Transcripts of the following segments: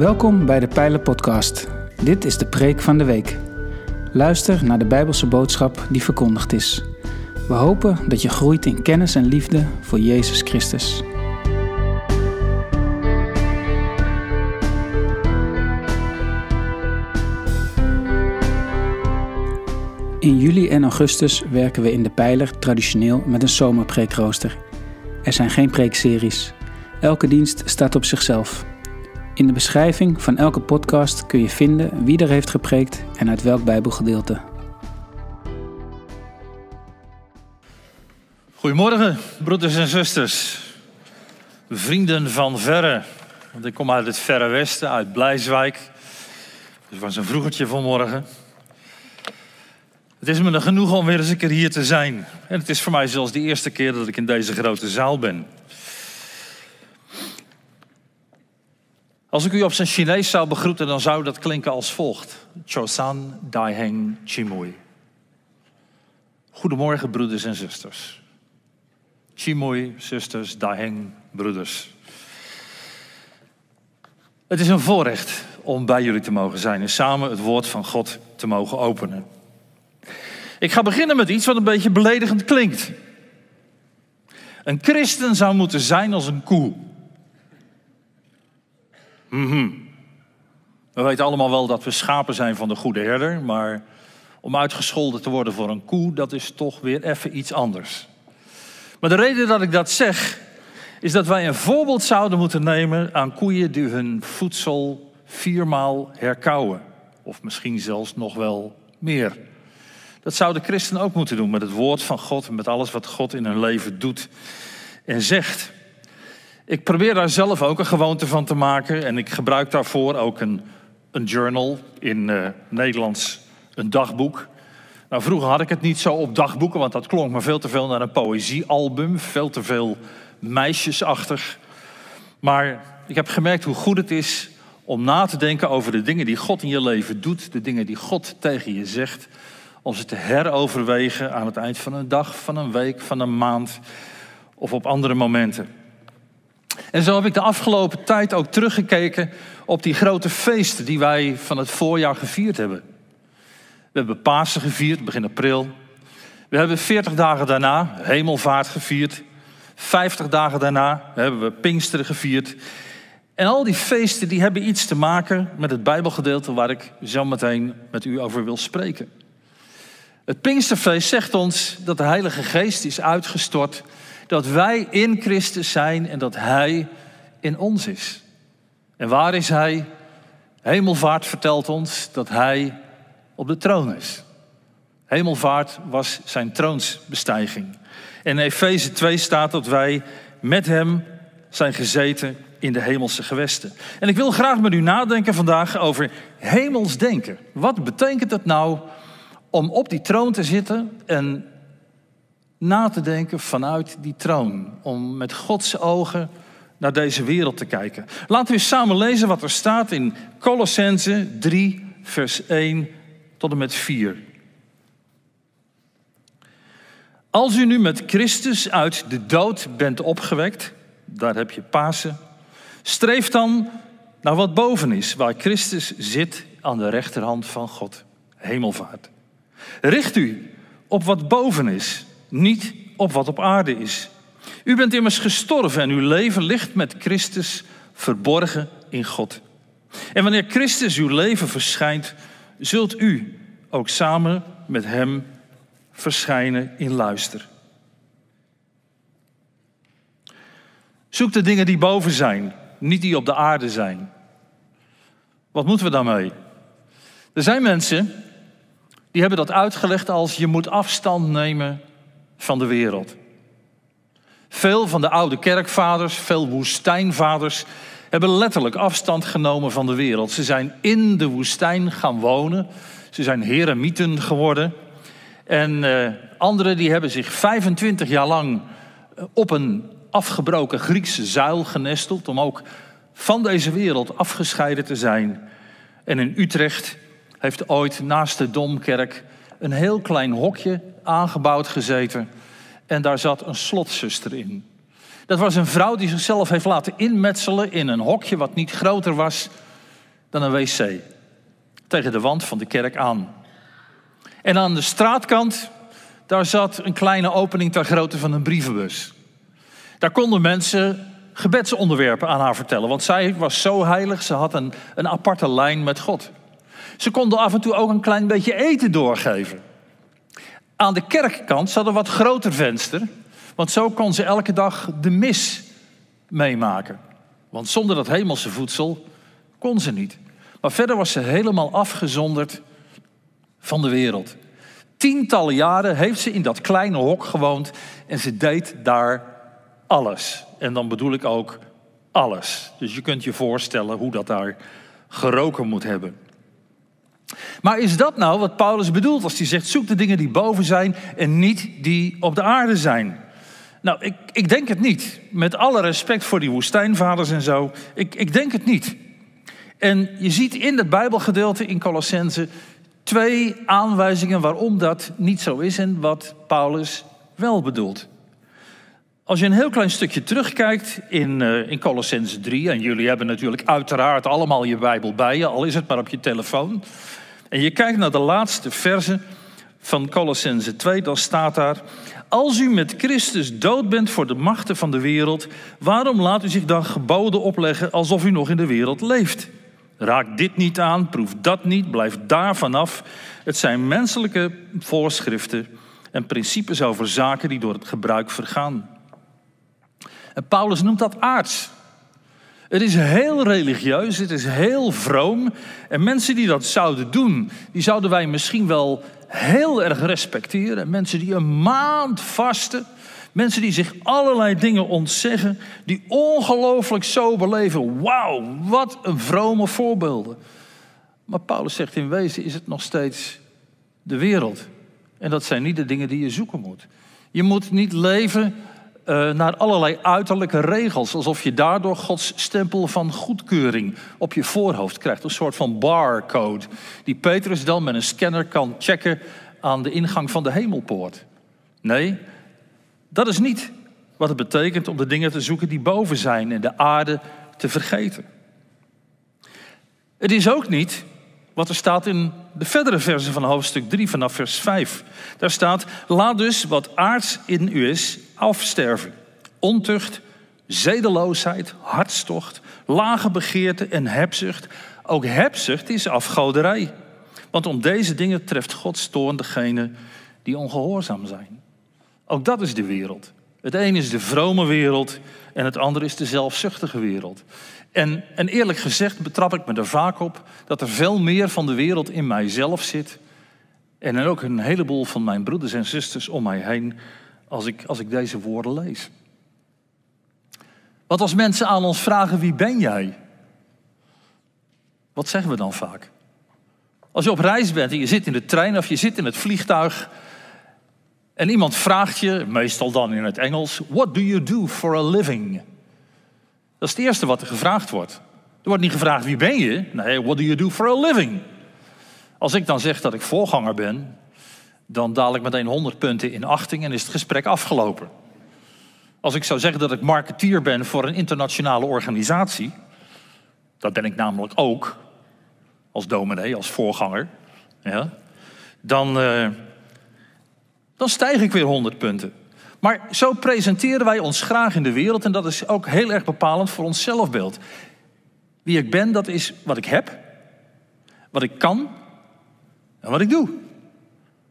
Welkom bij de Pijlen Podcast. Dit is de preek van de week. Luister naar de Bijbelse boodschap die verkondigd is. We hopen dat je groeit in kennis en liefde voor Jezus Christus. In juli en augustus werken we in de Pijler traditioneel met een zomerpreekrooster. Er zijn geen preekseries. Elke dienst staat op zichzelf. In de beschrijving van elke podcast kun je vinden wie er heeft gepreekt en uit welk Bijbelgedeelte. Goedemorgen, broeders en zusters. Vrienden van verre. Want ik kom uit het verre westen, uit Blijswijk. Dus het was een vroegertje vanmorgen. Het is me genoeg om weer eens een keer hier te zijn. En het is voor mij zelfs de eerste keer dat ik in deze grote zaal ben. Als ik u op zijn Chinees zou begroeten, dan zou dat klinken als volgt. Chosan Daiheng Chimui. Goedemorgen, broeders en zusters. Chimui, zusters, Daiheng, broeders. Het is een voorrecht om bij jullie te mogen zijn en samen het woord van God te mogen openen. Ik ga beginnen met iets wat een beetje beledigend klinkt. Een christen zou moeten zijn als een koe. Mm We weten allemaal wel dat we schapen zijn van de goede herder, maar om uitgescholden te worden voor een koe, dat is toch weer even iets anders. Maar de reden dat ik dat zeg, is dat wij een voorbeeld zouden moeten nemen aan koeien die hun voedsel viermaal herkauwen. Of misschien zelfs nog wel meer. Dat zouden christenen ook moeten doen met het woord van God en met alles wat God in hun leven doet en zegt. Ik probeer daar zelf ook een gewoonte van te maken en ik gebruik daarvoor ook een, een journal in uh, Nederlands, een dagboek. Nou, vroeger had ik het niet zo op dagboeken, want dat klonk me veel te veel naar een poëziealbum, veel te veel meisjesachtig. Maar ik heb gemerkt hoe goed het is om na te denken over de dingen die God in je leven doet, de dingen die God tegen je zegt om ze te heroverwegen aan het eind van een dag, van een week, van een maand of op andere momenten. En zo heb ik de afgelopen tijd ook teruggekeken op die grote feesten die wij van het voorjaar gevierd hebben. We hebben Pasen gevierd, begin april. We hebben 40 dagen daarna Hemelvaart gevierd. 50 dagen daarna hebben we Pinksteren gevierd. En al die feesten die hebben iets te maken met het Bijbelgedeelte waar ik zo meteen met u over wil spreken. Het Pinksterfeest zegt ons dat de Heilige Geest is uitgestort, dat wij in Christus zijn en dat Hij in ons is. En waar is Hij? Hemelvaart vertelt ons dat Hij op de troon is. Hemelvaart was zijn troonsbestijging. En in Efeze 2 staat dat wij met Hem zijn gezeten in de hemelse gewesten. En ik wil graag met u nadenken vandaag over hemels denken. Wat betekent het nou om op die troon te zitten en na te denken vanuit die troon. Om met Gods ogen naar deze wereld te kijken. Laten we samen lezen wat er staat in Colossense 3, vers 1 tot en met 4. Als u nu met Christus uit de dood bent opgewekt, daar heb je Pasen, streef dan naar wat boven is, waar Christus zit aan de rechterhand van God, hemelvaart. Richt u op wat boven is, niet op wat op aarde is. U bent immers gestorven en uw leven ligt met Christus verborgen in God. En wanneer Christus uw leven verschijnt, zult u ook samen met Hem verschijnen in luister. Zoek de dingen die boven zijn, niet die op de aarde zijn. Wat moeten we daarmee? Er zijn mensen die hebben dat uitgelegd als je moet afstand nemen van de wereld. Veel van de oude kerkvaders, veel woestijnvaders, hebben letterlijk afstand genomen van de wereld. Ze zijn in de woestijn gaan wonen. Ze zijn heremieten geworden. En uh, anderen die hebben zich 25 jaar lang eh, op een afgebroken Griekse zuil genesteld... om ook van deze wereld afgescheiden te zijn. En in Utrecht heeft ooit naast de Domkerk een heel klein hokje aangebouwd gezeten. En daar zat een slotzuster in. Dat was een vrouw die zichzelf heeft laten inmetselen in een hokje wat niet groter was dan een wc. Tegen de wand van de kerk aan. En aan de straatkant, daar zat een kleine opening ter grootte van een brievenbus. Daar konden mensen gebedsonderwerpen aan haar vertellen, want zij was zo heilig, ze had een, een aparte lijn met God. Ze konden af en toe ook een klein beetje eten doorgeven. Aan de kerkkant zat een wat groter venster, want zo kon ze elke dag de mis meemaken. Want zonder dat hemelse voedsel kon ze niet. Maar verder was ze helemaal afgezonderd van de wereld. Tientallen jaren heeft ze in dat kleine hok gewoond en ze deed daar alles. En dan bedoel ik ook alles. Dus je kunt je voorstellen hoe dat daar geroken moet hebben. Maar is dat nou wat Paulus bedoelt als hij zegt: zoek de dingen die boven zijn en niet die op de aarde zijn? Nou, ik, ik denk het niet. Met alle respect voor die woestijnvaders en zo. Ik, ik denk het niet. En je ziet in het Bijbelgedeelte in Colossense twee aanwijzingen waarom dat niet zo is en wat Paulus wel bedoelt. Als je een heel klein stukje terugkijkt in, uh, in Colossense 3, en jullie hebben natuurlijk uiteraard allemaal je Bijbel bij je, al is het maar op je telefoon. En je kijkt naar de laatste verse van Colossense 2, dan staat daar: Als u met Christus dood bent voor de machten van de wereld, waarom laat u zich dan geboden opleggen alsof u nog in de wereld leeft? Raak dit niet aan, proef dat niet, blijf daar vanaf. Het zijn menselijke voorschriften en principes over zaken die door het gebruik vergaan. En Paulus noemt dat aards. Het is heel religieus, het is heel vroom. En mensen die dat zouden doen, die zouden wij misschien wel heel erg respecteren. Mensen die een maand vasten. Mensen die zich allerlei dingen ontzeggen. Die ongelooflijk zo beleven. Wauw, wat een vrome voorbeelden. Maar Paulus zegt in wezen is het nog steeds de wereld. En dat zijn niet de dingen die je zoeken moet. Je moet niet leven uh, naar allerlei uiterlijke regels. Alsof je daardoor Gods stempel van goedkeuring op je voorhoofd krijgt. Een soort van barcode. Die Petrus dan met een scanner kan checken aan de ingang van de hemelpoort. Nee, dat is niet wat het betekent om de dingen te zoeken die boven zijn en de aarde te vergeten. Het is ook niet wat er staat in de verdere versen van hoofdstuk 3 vanaf vers 5. Daar staat, laat dus wat aards in u is afsterven. Ontucht, zedeloosheid, hartstocht, lage begeerte en hebzucht. Ook hebzucht is afgoderij. Want om deze dingen treft God stoorn degene die ongehoorzaam zijn. Ook dat is de wereld. Het een is de vrome wereld en het andere is de zelfzuchtige wereld. En, en eerlijk gezegd betrap ik me er vaak op dat er veel meer van de wereld in mijzelf zit. En ook een heleboel van mijn broeders en zusters om mij heen als ik, als ik deze woorden lees. Wat als mensen aan ons vragen wie ben jij? Wat zeggen we dan vaak? Als je op reis bent en je zit in de trein of je zit in het vliegtuig en iemand vraagt je, meestal dan in het Engels, what do you do for a living? Dat is het eerste wat er gevraagd wordt. Er wordt niet gevraagd wie ben je? Nee, what do you do for a living? Als ik dan zeg dat ik voorganger ben, dan daal ik meteen 100 punten in achting en is het gesprek afgelopen. Als ik zou zeggen dat ik marketeer ben voor een internationale organisatie, dat ben ik namelijk ook, als dominee, als voorganger, ja, dan, uh, dan stijg ik weer 100 punten. Maar zo presenteren wij ons graag in de wereld en dat is ook heel erg bepalend voor ons zelfbeeld. Wie ik ben, dat is wat ik heb, wat ik kan en wat ik doe.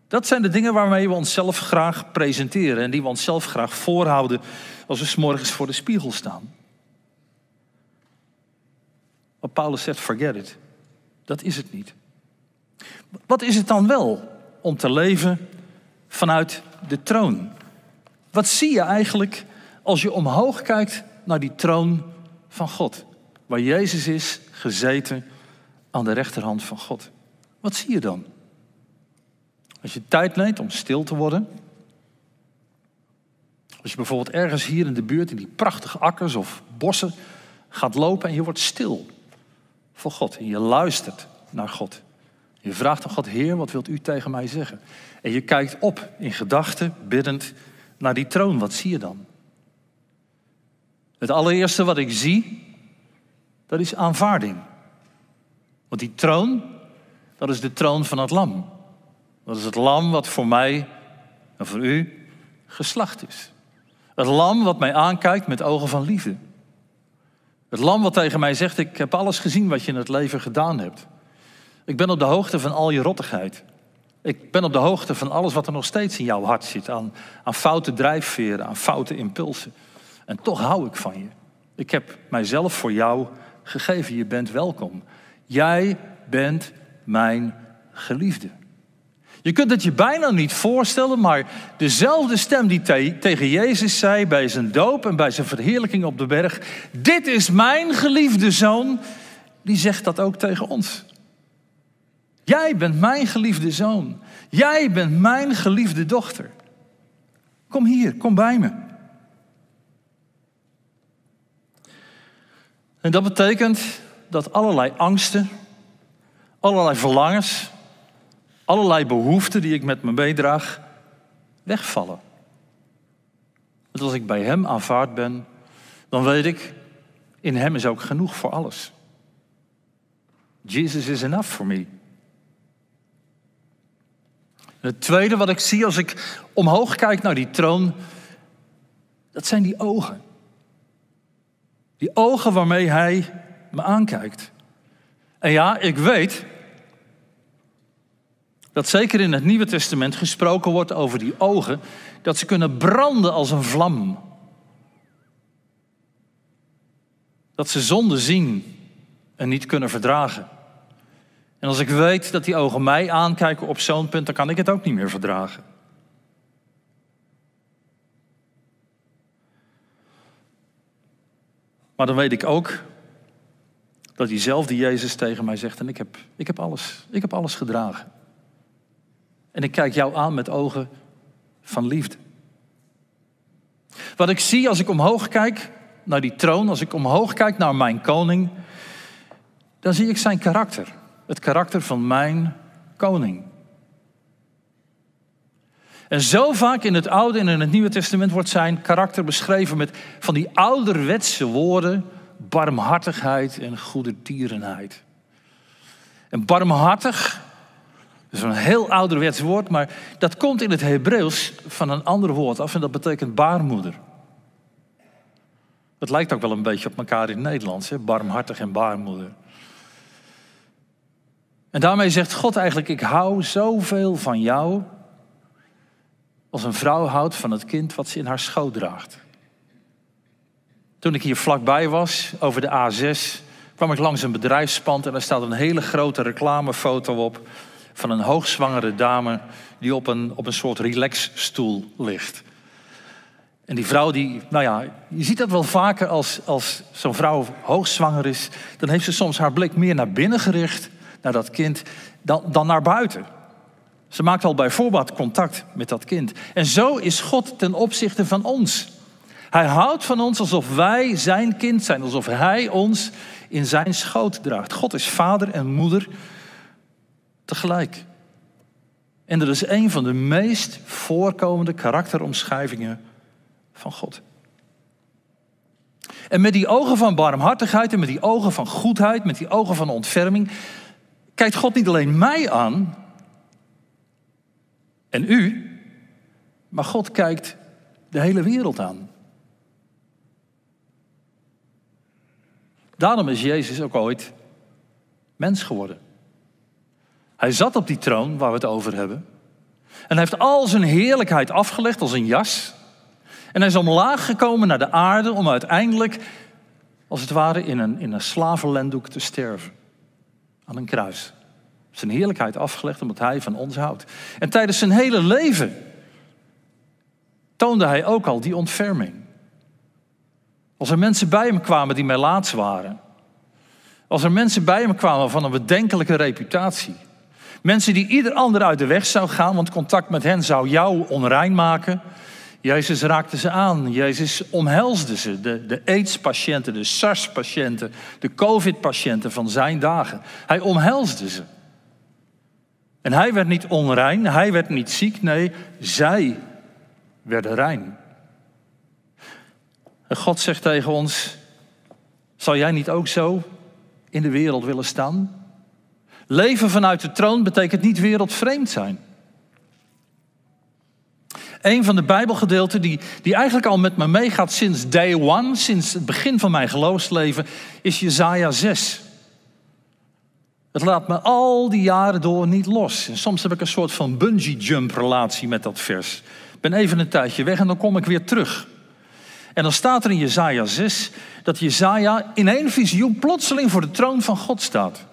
Dat zijn de dingen waarmee we onszelf graag presenteren en die we onszelf graag voorhouden als we s morgens voor de spiegel staan. Maar Paulus zegt: forget it. Dat is het niet. Wat is het dan wel om te leven vanuit de troon? Wat zie je eigenlijk als je omhoog kijkt naar die troon van God? Waar Jezus is gezeten aan de rechterhand van God. Wat zie je dan? Als je tijd neemt om stil te worden. Als je bijvoorbeeld ergens hier in de buurt in die prachtige akkers of bossen gaat lopen en je wordt stil voor God. En je luistert naar God. Je vraagt aan God, Heer, wat wilt u tegen mij zeggen? En je kijkt op in gedachten, biddend naar die troon. Wat zie je dan? Het allereerste wat ik zie, dat is aanvaarding. Want die troon, dat is de troon van het lam. Dat is het lam wat voor mij en voor u geslacht is. Het lam wat mij aankijkt met ogen van liefde. Het lam wat tegen mij zegt, ik heb alles gezien wat je in het leven gedaan hebt. Ik ben op de hoogte van al je rottigheid. Ik ben op de hoogte van alles wat er nog steeds in jouw hart zit. Aan, aan foute drijfveren, aan foute impulsen. En toch hou ik van je. Ik heb mijzelf voor jou gegeven. Je bent welkom. Jij bent mijn geliefde. Je kunt het je bijna niet voorstellen, maar dezelfde stem die tegen Jezus zei bij zijn doop en bij zijn verheerlijking op de berg: Dit is mijn geliefde zoon, die zegt dat ook tegen ons. Jij bent mijn geliefde zoon. Jij bent mijn geliefde dochter. Kom hier, kom bij me. En dat betekent dat allerlei angsten, allerlei verlangens, allerlei behoeften die ik met me meedraag, wegvallen. Want als ik bij Hem aanvaard ben, dan weet ik, in Hem is ook genoeg voor alles. Jesus is enough for me. het tweede wat ik zie als ik omhoog kijk naar die troon, dat zijn die ogen. Die ogen waarmee Hij me aankijkt. En ja, ik weet dat zeker in het Nieuwe Testament gesproken wordt over die ogen, dat ze kunnen branden als een vlam. Dat ze zonde zien en niet kunnen verdragen. En als ik weet dat die ogen mij aankijken op zo'n punt, dan kan ik het ook niet meer verdragen. Maar dan weet ik ook dat diezelfde Jezus tegen mij zegt: En ik heb, ik heb alles, ik heb alles gedragen. En ik kijk jou aan met ogen van liefde. Wat ik zie als ik omhoog kijk naar die troon, als ik omhoog kijk naar mijn koning, dan zie ik zijn karakter. Het karakter van mijn koning. En zo vaak in het Oude en in het Nieuwe Testament wordt zijn karakter beschreven met van die ouderwetse woorden, barmhartigheid en goedertierenheid. En barmhartig dat is een heel ouderwets woord, maar dat komt in het Hebreeuws van een ander woord af en dat betekent baarmoeder. Dat lijkt ook wel een beetje op elkaar in het Nederlands, hè? barmhartig en baarmoeder. En daarmee zegt God eigenlijk, ik hou zoveel van jou als een vrouw houdt van het kind wat ze in haar schoot draagt. Toen ik hier vlakbij was, over de A6, kwam ik langs een bedrijfspand en daar staat een hele grote reclamefoto op van een hoogzwangere dame die op een, op een soort relaxstoel ligt. En die vrouw, die, nou ja, je ziet dat wel vaker als, als zo'n vrouw hoogzwanger is. Dan heeft ze soms haar blik meer naar binnen gericht, naar dat kind, dan, dan naar buiten. Ze maakt al bij voorbaat contact met dat kind. En zo is God ten opzichte van ons. Hij houdt van ons alsof wij zijn kind zijn, alsof Hij ons in zijn schoot draagt. God is vader en moeder tegelijk. En dat is een van de meest voorkomende karakteromschrijvingen van God. En met die ogen van barmhartigheid en met die ogen van goedheid, met die ogen van ontferming, kijkt God niet alleen mij aan en u, maar God kijkt de hele wereld aan. Daarom is Jezus ook ooit mens geworden. Hij zat op die troon waar we het over hebben. En hij heeft al zijn heerlijkheid afgelegd als een jas. En hij is omlaag gekomen naar de aarde om uiteindelijk, als het ware, in een, in een slavenlendoek te sterven. Aan een kruis. Zijn heerlijkheid afgelegd omdat hij van ons houdt. En tijdens zijn hele leven toonde hij ook al die ontferming. Als er mensen bij hem kwamen die laatst waren. Als er mensen bij hem kwamen van een bedenkelijke reputatie. Mensen die ieder ander uit de weg zou gaan, want contact met hen zou jou onrein maken. Jezus raakte ze aan. Jezus omhelsde ze. De, de AIDS-patiënten, de SARS-patiënten, de COVID-patiënten van zijn dagen. Hij omhelsde ze. En hij werd niet onrein, hij werd niet ziek, nee, zij werden rein. En God zegt tegen ons: Zal jij niet ook zo in de wereld willen staan? Leven vanuit de troon betekent niet wereldvreemd zijn. Een van de Bijbelgedeelten die, die eigenlijk al met me meegaat sinds day one, sinds het begin van mijn geloofsleven, is Jezaja 6. Het laat me al die jaren door niet los. En soms heb ik een soort van bungee jump relatie met dat vers. Ik ben even een tijdje weg en dan kom ik weer terug. En dan staat er in Jezaja 6 dat Jezaja in één visioen plotseling voor de troon van God staat.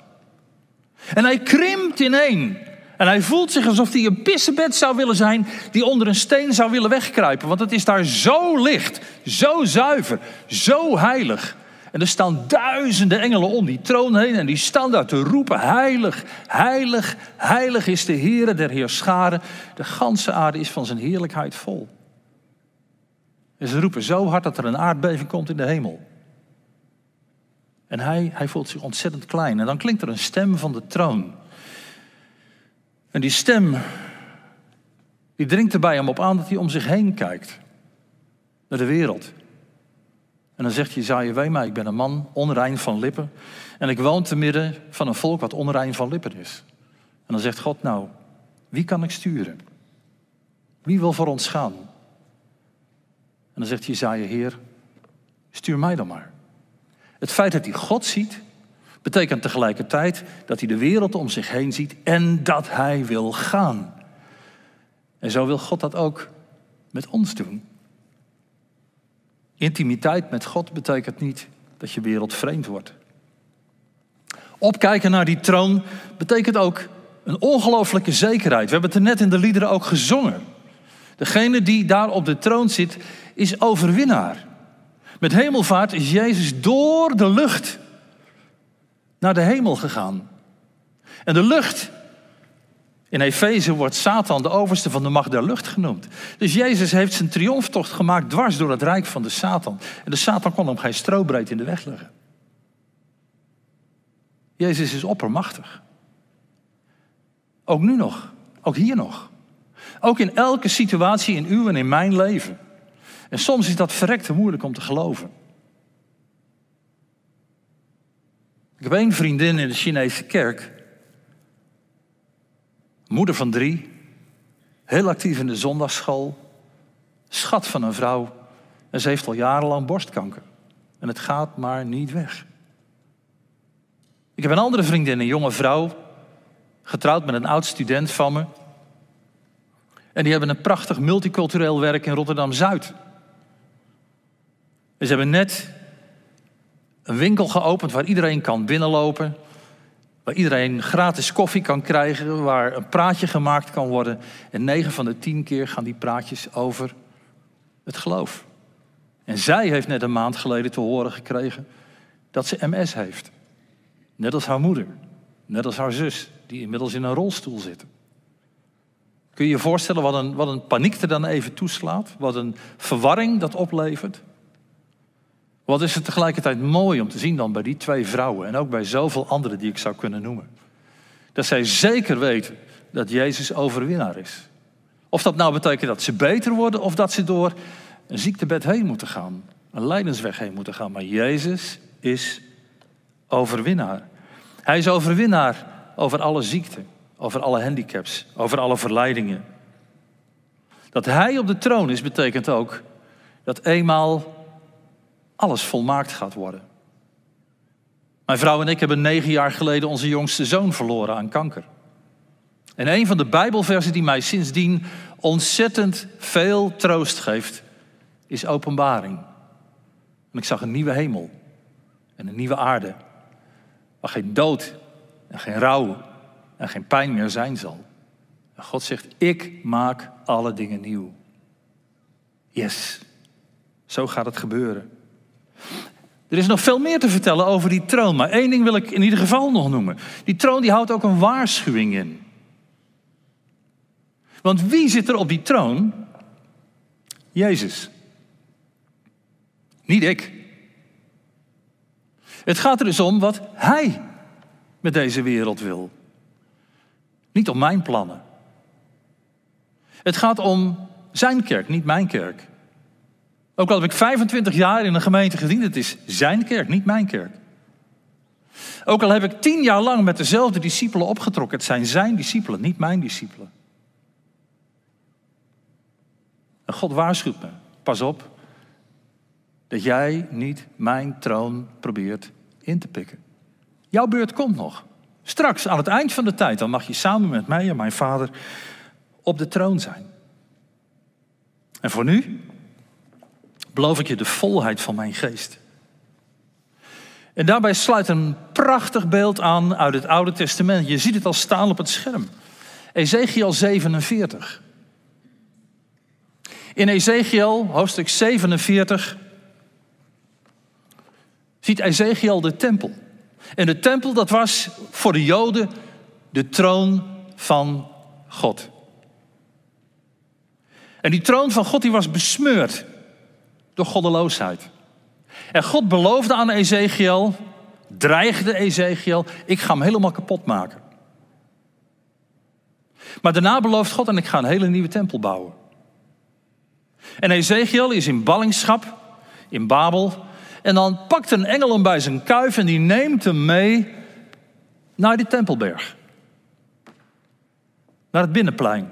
En hij krimpt ineen. En hij voelt zich alsof hij een pissebed zou willen zijn die onder een steen zou willen wegkruipen. Want het is daar zo licht, zo zuiver, zo heilig. En er staan duizenden engelen om die troon heen en die staan daar te roepen: Heilig, heilig, heilig is de Heere der Heerscharen. De ganse aarde is van zijn heerlijkheid vol. En ze roepen zo hard dat er een aardbeving komt in de hemel. En hij, hij voelt zich ontzettend klein. En dan klinkt er een stem van de troon. En die stem, die dringt er bij hem op aan dat hij om zich heen kijkt. Naar de wereld. En dan zegt Jezaja, weet mij, ik ben een man onrein van lippen. En ik woon te midden van een volk wat onrein van lippen is. En dan zegt God, nou, wie kan ik sturen? Wie wil voor ons gaan? En dan zegt Jezaja, Heer, stuur mij dan maar. Het feit dat hij God ziet, betekent tegelijkertijd dat hij de wereld om zich heen ziet en dat hij wil gaan. En zo wil God dat ook met ons doen. Intimiteit met God betekent niet dat je wereldvreemd wordt. Opkijken naar die troon betekent ook een ongelooflijke zekerheid. We hebben het er net in de liederen ook gezongen. Degene die daar op de troon zit, is overwinnaar. Met hemelvaart is Jezus door de lucht naar de hemel gegaan. En de lucht, in Efeze wordt Satan de overste van de macht der lucht genoemd. Dus Jezus heeft zijn triomftocht gemaakt dwars door het rijk van de Satan. En de Satan kon hem geen strobreed in de weg leggen. Jezus is oppermachtig. Ook nu nog, ook hier nog. Ook in elke situatie in uw en in mijn leven. En soms is dat verrekte moeilijk om te geloven. Ik heb één vriendin in de Chinese kerk. Moeder van drie. Heel actief in de zondagsschool. Schat van een vrouw. En ze heeft al jarenlang borstkanker. En het gaat maar niet weg. Ik heb een andere vriendin, een jonge vrouw. Getrouwd met een oud student van me. En die hebben een prachtig multicultureel werk in Rotterdam Zuid. Ze hebben net een winkel geopend waar iedereen kan binnenlopen. Waar iedereen gratis koffie kan krijgen. Waar een praatje gemaakt kan worden. En negen van de tien keer gaan die praatjes over het geloof. En zij heeft net een maand geleden te horen gekregen dat ze MS heeft. Net als haar moeder. Net als haar zus, die inmiddels in een rolstoel zit. Kun je je voorstellen wat een, wat een paniek er dan even toeslaat? Wat een verwarring dat oplevert? Wat is het tegelijkertijd mooi om te zien dan bij die twee vrouwen en ook bij zoveel anderen die ik zou kunnen noemen. Dat zij zeker weten dat Jezus overwinnaar is. Of dat nou betekent dat ze beter worden of dat ze door een ziektebed heen moeten gaan. Een lijdensweg heen moeten gaan. Maar Jezus is overwinnaar. Hij is overwinnaar over alle ziekten, over alle handicaps, over alle verleidingen. Dat hij op de troon is betekent ook dat eenmaal alles volmaakt gaat worden. Mijn vrouw en ik hebben negen jaar geleden onze jongste zoon verloren aan kanker. En een van de Bijbelversen die mij sindsdien ontzettend veel troost geeft, is Openbaring. En ik zag een nieuwe hemel en een nieuwe aarde, waar geen dood en geen rouw en geen pijn meer zijn zal. En God zegt, ik maak alle dingen nieuw. Yes, zo gaat het gebeuren. Er is nog veel meer te vertellen over die troon, maar één ding wil ik in ieder geval nog noemen. Die troon die houdt ook een waarschuwing in. Want wie zit er op die troon? Jezus. Niet ik. Het gaat er dus om wat Hij met deze wereld wil. Niet om mijn plannen. Het gaat om zijn kerk, niet mijn kerk. Ook al heb ik 25 jaar in een gemeente gediend, het is zijn kerk, niet mijn kerk. Ook al heb ik tien jaar lang met dezelfde discipelen opgetrokken. Het zijn zijn discipelen, niet mijn discipelen. En God waarschuwt me. Pas op dat jij niet mijn troon probeert in te pikken. Jouw beurt komt nog. Straks, aan het eind van de tijd, dan mag je samen met mij en mijn vader op de troon zijn. En voor nu beloof ik je de volheid van mijn geest. En daarbij sluit een prachtig beeld aan uit het Oude Testament. Je ziet het al staan op het scherm. Ezekiel 47. In Ezekiel, hoofdstuk 47, ziet Ezekiel de tempel. En de tempel, dat was voor de Joden de troon van God. En die troon van God die was besmeurd door goddeloosheid. En God beloofde aan Ezekiel, dreigde Ezekiel, ik ga hem helemaal kapot maken. Maar daarna belooft God en ik ga een hele nieuwe tempel bouwen. En Ezekiel is in ballingschap in Babel. En dan pakt een engel hem bij zijn kuif en die neemt hem mee naar die tempelberg. Naar het binnenplein.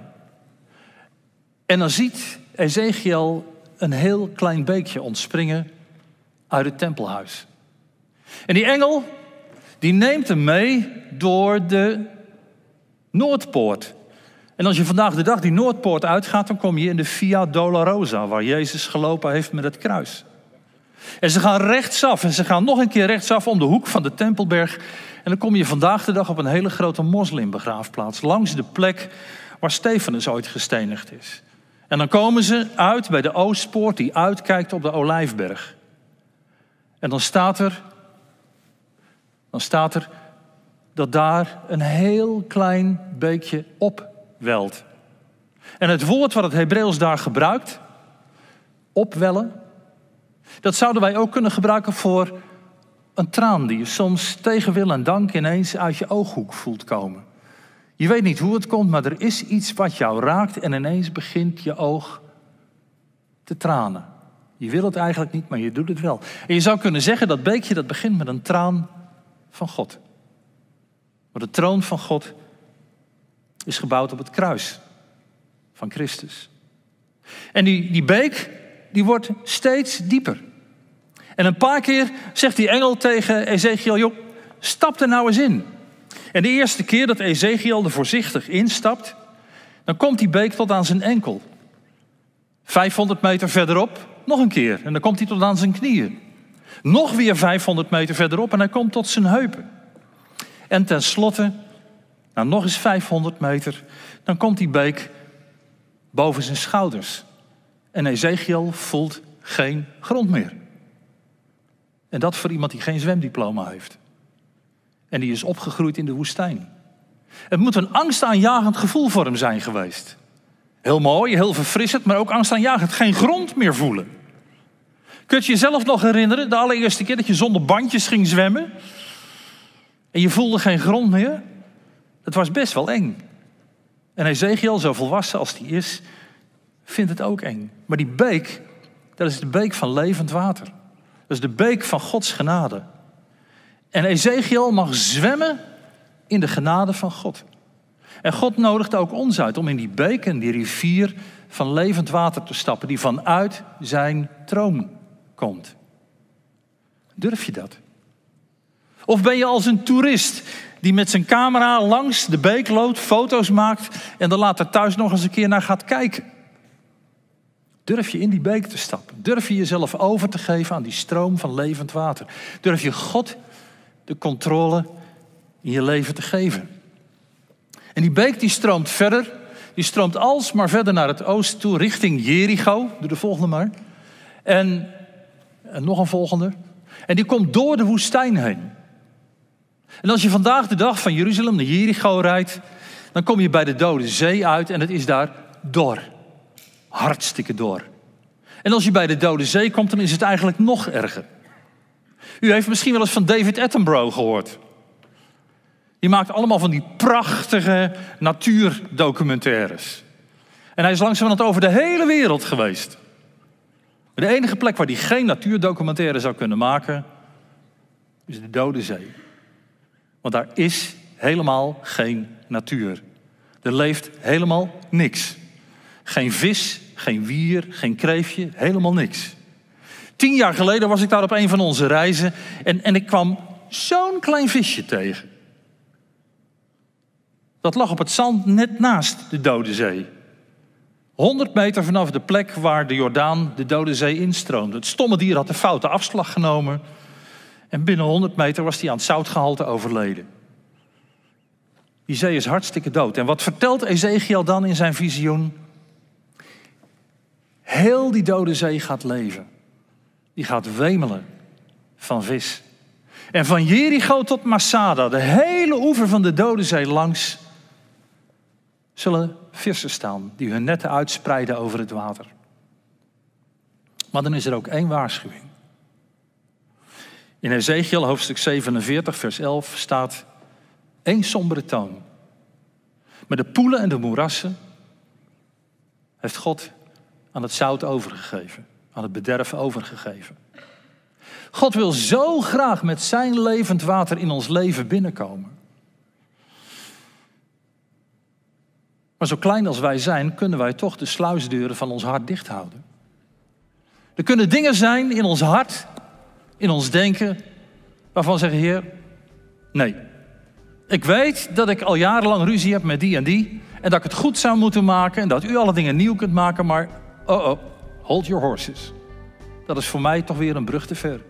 En dan ziet Ezekiel een heel klein beekje ontspringen uit het tempelhuis. En die engel, die neemt hem mee door de Noordpoort. En als je vandaag de dag die Noordpoort uitgaat, dan kom je in de Via Dolorosa, waar Jezus gelopen heeft met het kruis. En ze gaan rechtsaf en ze gaan nog een keer rechtsaf om de hoek van de Tempelberg. En dan kom je vandaag de dag op een hele grote moslimbegraafplaats, langs de plek waar Stefanus ooit gestenigd is. En dan komen ze uit bij de Oostpoort die uitkijkt op de Olijfberg. En dan staat er, dan staat er dat daar een heel klein beekje opwelt. En het woord wat het Hebreeuws daar gebruikt, opwellen, dat zouden wij ook kunnen gebruiken voor een traan die je soms tegen wil en dank ineens uit je ooghoek voelt komen. Je weet niet hoe het komt, maar er is iets wat jou raakt en ineens begint je oog te tranen. Je wil het eigenlijk niet, maar je doet het wel. En je zou kunnen zeggen dat beekje dat begint met een traan van God. Maar de troon van God is gebouwd op het kruis van Christus. En die, die beek, die wordt steeds dieper. En een paar keer zegt die engel tegen Ezekiel, joh, stap er nou eens in. En de eerste keer dat Ezekiel er voorzichtig instapt, dan komt die beek tot aan zijn enkel. 500 meter verderop nog een keer en dan komt hij tot aan zijn knieën. Nog weer 500 meter verderop en hij komt tot zijn heupen. En tenslotte, nou nog eens 500 meter, dan komt die beek boven zijn schouders. En Ezekiel voelt geen grond meer. En dat voor iemand die geen zwemdiploma heeft. En die is opgegroeid in de woestijn. Het moet een angstaanjagend gevoel voor hem zijn geweest. Heel mooi, heel verfrissend, maar ook angstaanjagend. Geen grond meer voelen. Kun je jezelf nog herinneren, de allereerste keer dat je zonder bandjes ging zwemmen? En je voelde geen grond meer? Dat was best wel eng. En Ezekiel, zo volwassen als die is, vindt het ook eng. Maar die beek, dat is de beek van levend water. Dat is de beek van Gods genade. En Ezekiel mag zwemmen in de genade van God. En God nodigt ook ons uit om in die beek en die rivier van levend water te stappen, die vanuit zijn troon komt. Durf je dat? Of ben je als een toerist die met zijn camera langs de beek loopt, foto's maakt en dan later thuis nog eens een keer naar gaat kijken? Durf je in die beek te stappen? Durf je jezelf over te geven aan die stroom van levend water? Durf je God de controle in je leven te geven? En die beek die stroomt verder, die stroomt alsmaar verder naar het oosten toe, richting Jericho. Doe de volgende maar. En, en nog een volgende. En die komt door de woestijn heen. En als je vandaag de dag van Jeruzalem naar Jericho rijdt, dan kom je bij de Dode Zee uit en het is daar dor. Hartstikke dor. En als je bij de Dode Zee komt, dan is het eigenlijk nog erger. U heeft misschien wel eens van David Attenborough gehoord. Die maakt allemaal van die prachtige natuurdocumentaires. En hij is langzamerhand over de hele wereld geweest. De enige plek waar hij geen natuurdocumentaire zou kunnen maken, is de Dode Zee. Want daar is helemaal geen natuur. Er leeft helemaal niks. Geen vis, geen wier, geen kreefje, helemaal niks. Tien jaar geleden was ik daar op een van onze reizen en, en ik kwam zo'n klein visje tegen. Dat lag op het zand net naast de Dode Zee. 100 meter vanaf de plek waar de Jordaan de Dode Zee instroomde. Het stomme dier had de foute afslag genomen. En binnen 100 meter was hij aan het zoutgehalte overleden. Die zee is hartstikke dood. En wat vertelt Ezekiel dan in zijn visioen? Heel die Dode Zee gaat leven. Die gaat wemelen van vis. En van Jericho tot Masada, de hele oever van de Dode Zee langs, zullen vissen staan die hun netten uitspreiden over het water. Maar dan is er ook één waarschuwing. In Ezekiel hoofdstuk 47, vers 11 staat één sombere toon. Met de poelen en de moerassen heeft God aan het zout overgegeven, aan het bederf overgegeven. God wil zo graag met zijn levend water in ons leven binnenkomen. Maar zo klein als wij zijn, kunnen wij toch de sluisdeuren van ons hart dicht houden. Er kunnen dingen zijn in ons hart, in ons denken, waarvan zeggen, Heer, nee. Ik weet dat ik al jarenlang ruzie heb met die en die. En dat ik het goed zou moeten maken. En dat u alle dingen nieuw kunt maken. Maar, oh oh, hold your horses. Dat is voor mij toch weer een brug te ver.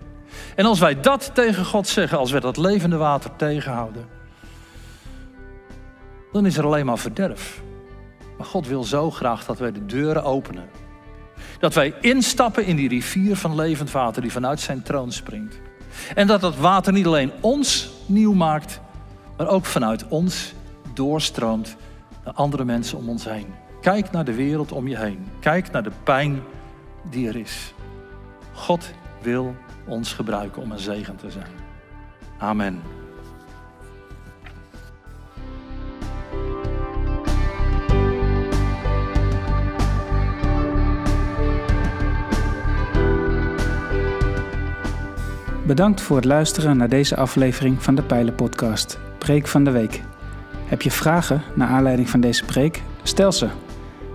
En als wij dat tegen God zeggen, als wij dat levende water tegenhouden. Dan is er alleen maar verderf. Maar God wil zo graag dat wij de deuren openen. Dat wij instappen in die rivier van levend water die vanuit zijn troon springt. En dat dat water niet alleen ons nieuw maakt, maar ook vanuit ons doorstroomt naar andere mensen om ons heen. Kijk naar de wereld om je heen. Kijk naar de pijn die er is. God wil ons gebruiken om een zegen te zijn. Amen. Bedankt voor het luisteren naar deze aflevering van de Pijlen Podcast, Preek van de Week. Heb je vragen naar aanleiding van deze preek? Stel ze.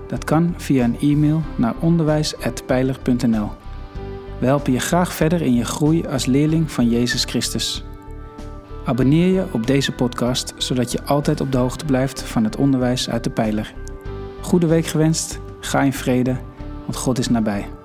Dat kan via een e-mail naar onderwijs.pijler.nl. We helpen je graag verder in je groei als leerling van Jezus Christus. Abonneer je op deze podcast, zodat je altijd op de hoogte blijft van het onderwijs uit de Pijler. Goede week gewenst, ga in vrede, want God is nabij.